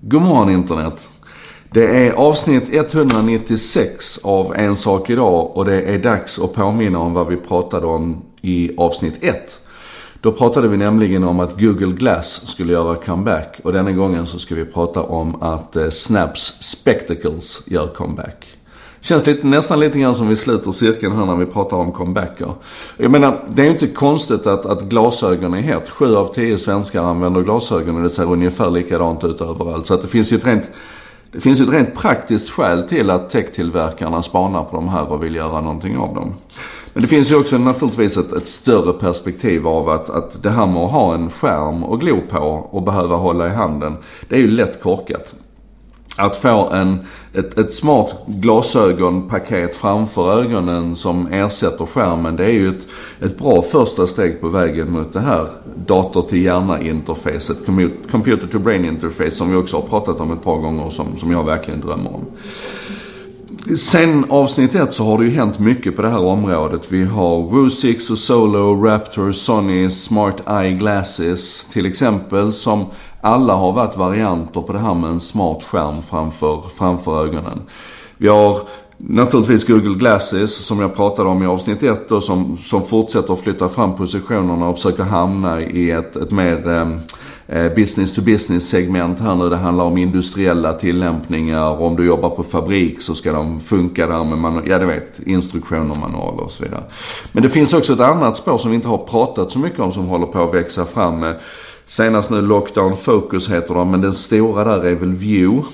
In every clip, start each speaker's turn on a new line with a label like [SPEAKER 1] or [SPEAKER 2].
[SPEAKER 1] God morgon internet. Det är avsnitt 196 av En sak idag och det är dags att påminna om vad vi pratade om i avsnitt 1. Då pratade vi nämligen om att Google Glass skulle göra comeback och denna gången så ska vi prata om att eh, Snaps Spectacles gör comeback. Känns lite, nästan lite grann som vi sluter cirkeln här när vi pratar om comebacker. Jag menar, det är ju inte konstigt att, att glasögon är hett. Sju av tio svenskar använder glasögon och det ser ungefär likadant ut överallt. Så att det finns ju ett rent det finns ju ett rent praktiskt skäl till att techtillverkarna spanar på de här och vill göra någonting av dem. Men det finns ju också naturligtvis ett, ett, större perspektiv av att, att det här med att ha en skärm och glo på och behöva hålla i handen. Det är ju lätt korkat att få en, ett, ett smart glasögonpaket framför ögonen som ersätter skärmen. Det är ju ett, ett bra första steg på vägen mot det här dator till hjärna-interfacet, computer to brain interface som vi också har pratat om ett par gånger och som, som jag verkligen drömmer om. Sen avsnitt ett så har det ju hänt mycket på det här området. Vi har Woo-Six och Solo, Raptor, Sony, Smart Eye Glasses till exempel som alla har varit varianter på det här med en smart skärm framför, framför ögonen. Vi har naturligtvis Google Glasses som jag pratade om i avsnitt 1 och som, som fortsätter att flytta fram positionerna och försöker hamna i ett, ett mer eh, Eh, business to business segment här nu. Det handlar om industriella tillämpningar. Om du jobbar på fabrik så ska de funka där med man ja du vet, instruktioner, manualer och så vidare. Men det finns också ett annat spår som vi inte har pratat så mycket om som håller på att växa fram. Eh, senast nu Lockdown Focus heter de, men den stora där är väl View.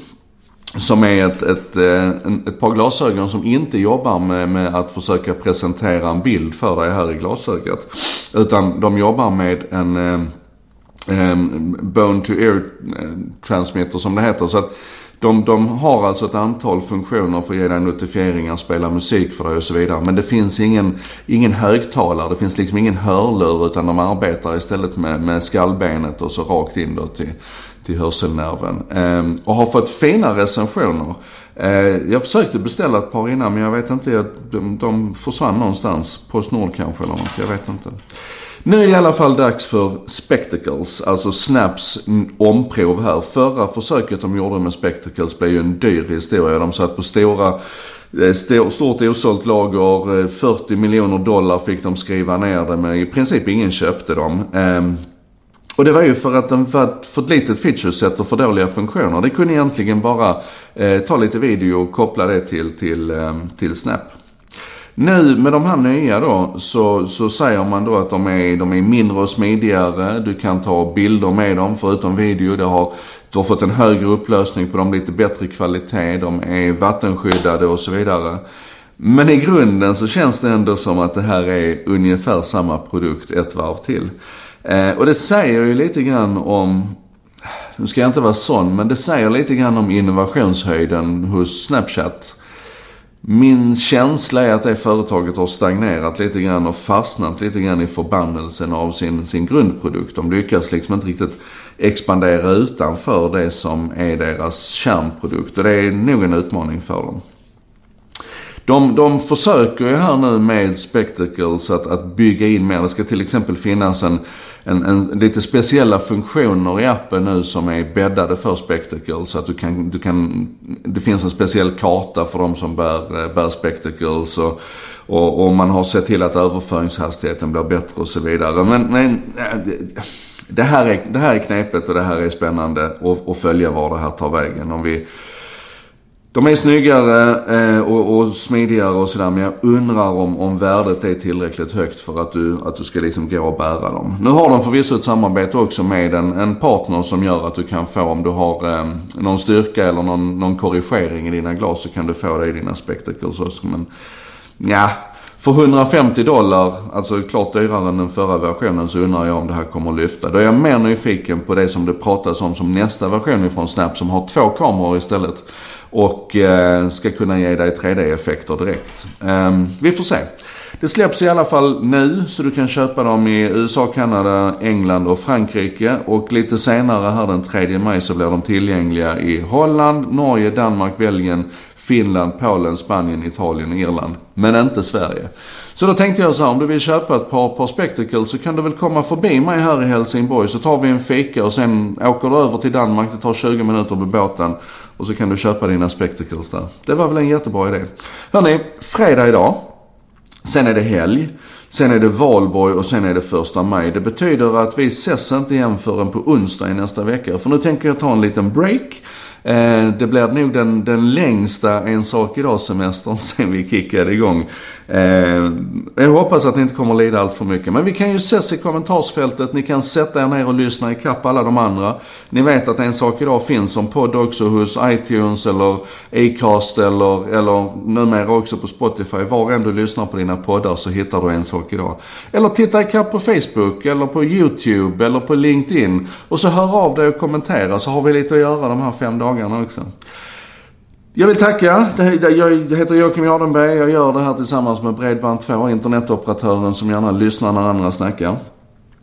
[SPEAKER 1] Som är ett, ett, eh, ett par glasögon som inte jobbar med, med, att försöka presentera en bild för dig här i glasögat. Utan de jobbar med en Ehm, bone to ear ehm, transmitter som det heter. Så att de, de har alltså ett antal funktioner för att ge dig notifieringar, spela musik för dig och så vidare. Men det finns ingen, ingen högtalare, det finns liksom ingen hörlur utan de arbetar istället med, med skallbenet och så rakt in då till, till hörselnerven. Ehm, och har fått fina recensioner. Ehm, jag försökte beställa ett par innan men jag vet inte, de, de försvann någonstans. Postnord kanske eller något, jag vet inte. Nu är det i alla fall dags för Spectacles, alltså Snaps omprov här. Förra försöket de gjorde med Spectacles blev ju en dyr historia. De satt på stora eh, Stort osålt lager, eh, 40 miljoner dollar fick de skriva ner det med. I princip ingen köpte dem. Ehm, och det var ju för att den var för ett litet featureset och för dåliga funktioner. Det kunde egentligen bara eh, ta lite video och koppla det till, till, eh, till Snap. Nu med de här nya då så, så säger man då att de är, de är mindre och smidigare. Du kan ta bilder med dem förutom video. Det har, du har fått en högre upplösning på dem, lite bättre kvalitet. De är vattenskyddade och så vidare. Men i grunden så känns det ändå som att det här är ungefär samma produkt ett varv till. Eh, och det säger ju lite grann om, nu ska jag inte vara sån, men det säger lite grann om innovationshöjden hos Snapchat. Min känsla är att det företaget har stagnerat lite grann och fastnat lite grann i förbannelsen av sin, sin grundprodukt. De lyckas liksom inte riktigt expandera utanför det som är deras kärnprodukt. Och det är nog en utmaning för dem. De, de försöker ju här nu med Spectacles att, att bygga in mer. Det ska till exempel finnas en, en, en, lite speciella funktioner i appen nu som är bäddade för Spectacles. Så att du kan, du kan, det finns en speciell karta för de som bär, eh, bär Spectacles. Och, och, och man har sett till att överföringshastigheten blir bättre och så vidare. Men, men eh, det, här är, det här är knepigt och det här är spännande att följa var det här tar vägen. Om vi de är snyggare eh, och, och smidigare och sådär men jag undrar om, om värdet är tillräckligt högt för att du, att du ska liksom gå och bära dem. Nu har de förvisso ett samarbete också med en, en partner som gör att du kan få om du har eh, någon styrka eller någon, någon korrigering i dina glas så kan du få det i dina spectacles också. Men ja, för 150 dollar, alltså klart dyrare än den förra versionen, så undrar jag om det här kommer att lyfta. Då är jag mer nyfiken på det som det pratas om som nästa version ifrån Snap som har två kameror istället. Och eh, ska kunna ge dig 3D-effekter direkt. Eh, vi får se. Det släpps i alla fall nu så du kan köpa dem i USA, Kanada, England och Frankrike. Och lite senare här den 3 maj så blir de tillgängliga i Holland, Norge, Danmark, Belgien, Finland, Polen, Spanien, Italien och Irland. Men inte Sverige. Så då tänkte jag så här, om du vill köpa ett par, par spectacles så kan du väl komma förbi mig här i Helsingborg så tar vi en fika och sen åker du över till Danmark. Det tar 20 minuter på båten. Och så kan du köpa dina spectacles där. Det var väl en jättebra idé. Hörni, fredag idag. Sen är det helg. Sen är det valborg och sen är det första maj. Det betyder att vi ses inte igen förrän på onsdag i nästa vecka. För nu tänker jag ta en liten break. Eh, det blir nog den, den längsta En sak idag-semestern sen vi kickade igång. Eh, jag hoppas att ni inte kommer att lida allt för mycket. Men vi kan ju ses i kommentarsfältet. Ni kan sätta er ner och lyssna ikapp alla de andra. Ni vet att En sak idag finns som podd också hos iTunes eller Acast eller, eller numera också på Spotify. Var än du lyssnar på dina poddar så hittar du En sak idag. Eller titta ikapp på Facebook eller på YouTube eller på LinkedIn. Och så hör av dig och kommentera så har vi lite att göra de här fem dagarna också. Jag vill tacka. Jag heter Joakim Jardenberg. Jag gör det här tillsammans med Bredband2, internetoperatören som gärna lyssnar när andra snackar.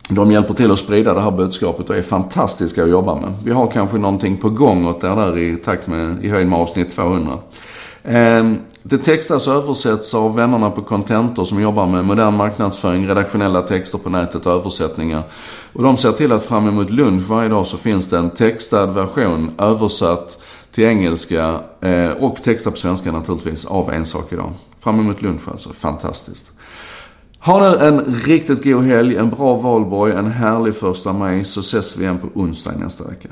[SPEAKER 1] De hjälper till att sprida det här budskapet och är fantastiska att jobba med. Vi har kanske någonting på gång åt er där i takt med, i höjd med avsnitt 200. Ehm, det textas och översätts av vännerna på Contentor som jobbar med modern marknadsföring, redaktionella texter på nätet och översättningar. Och de ser till att fram emot lunch varje dag så finns det en textad version översatt till engelska eh, och textad på svenska naturligtvis av En sak idag. Fram emot lunch alltså, fantastiskt. Ha nu en riktigt god helg, en bra valborg, en härlig första maj så ses vi igen på onsdag nästa vecka.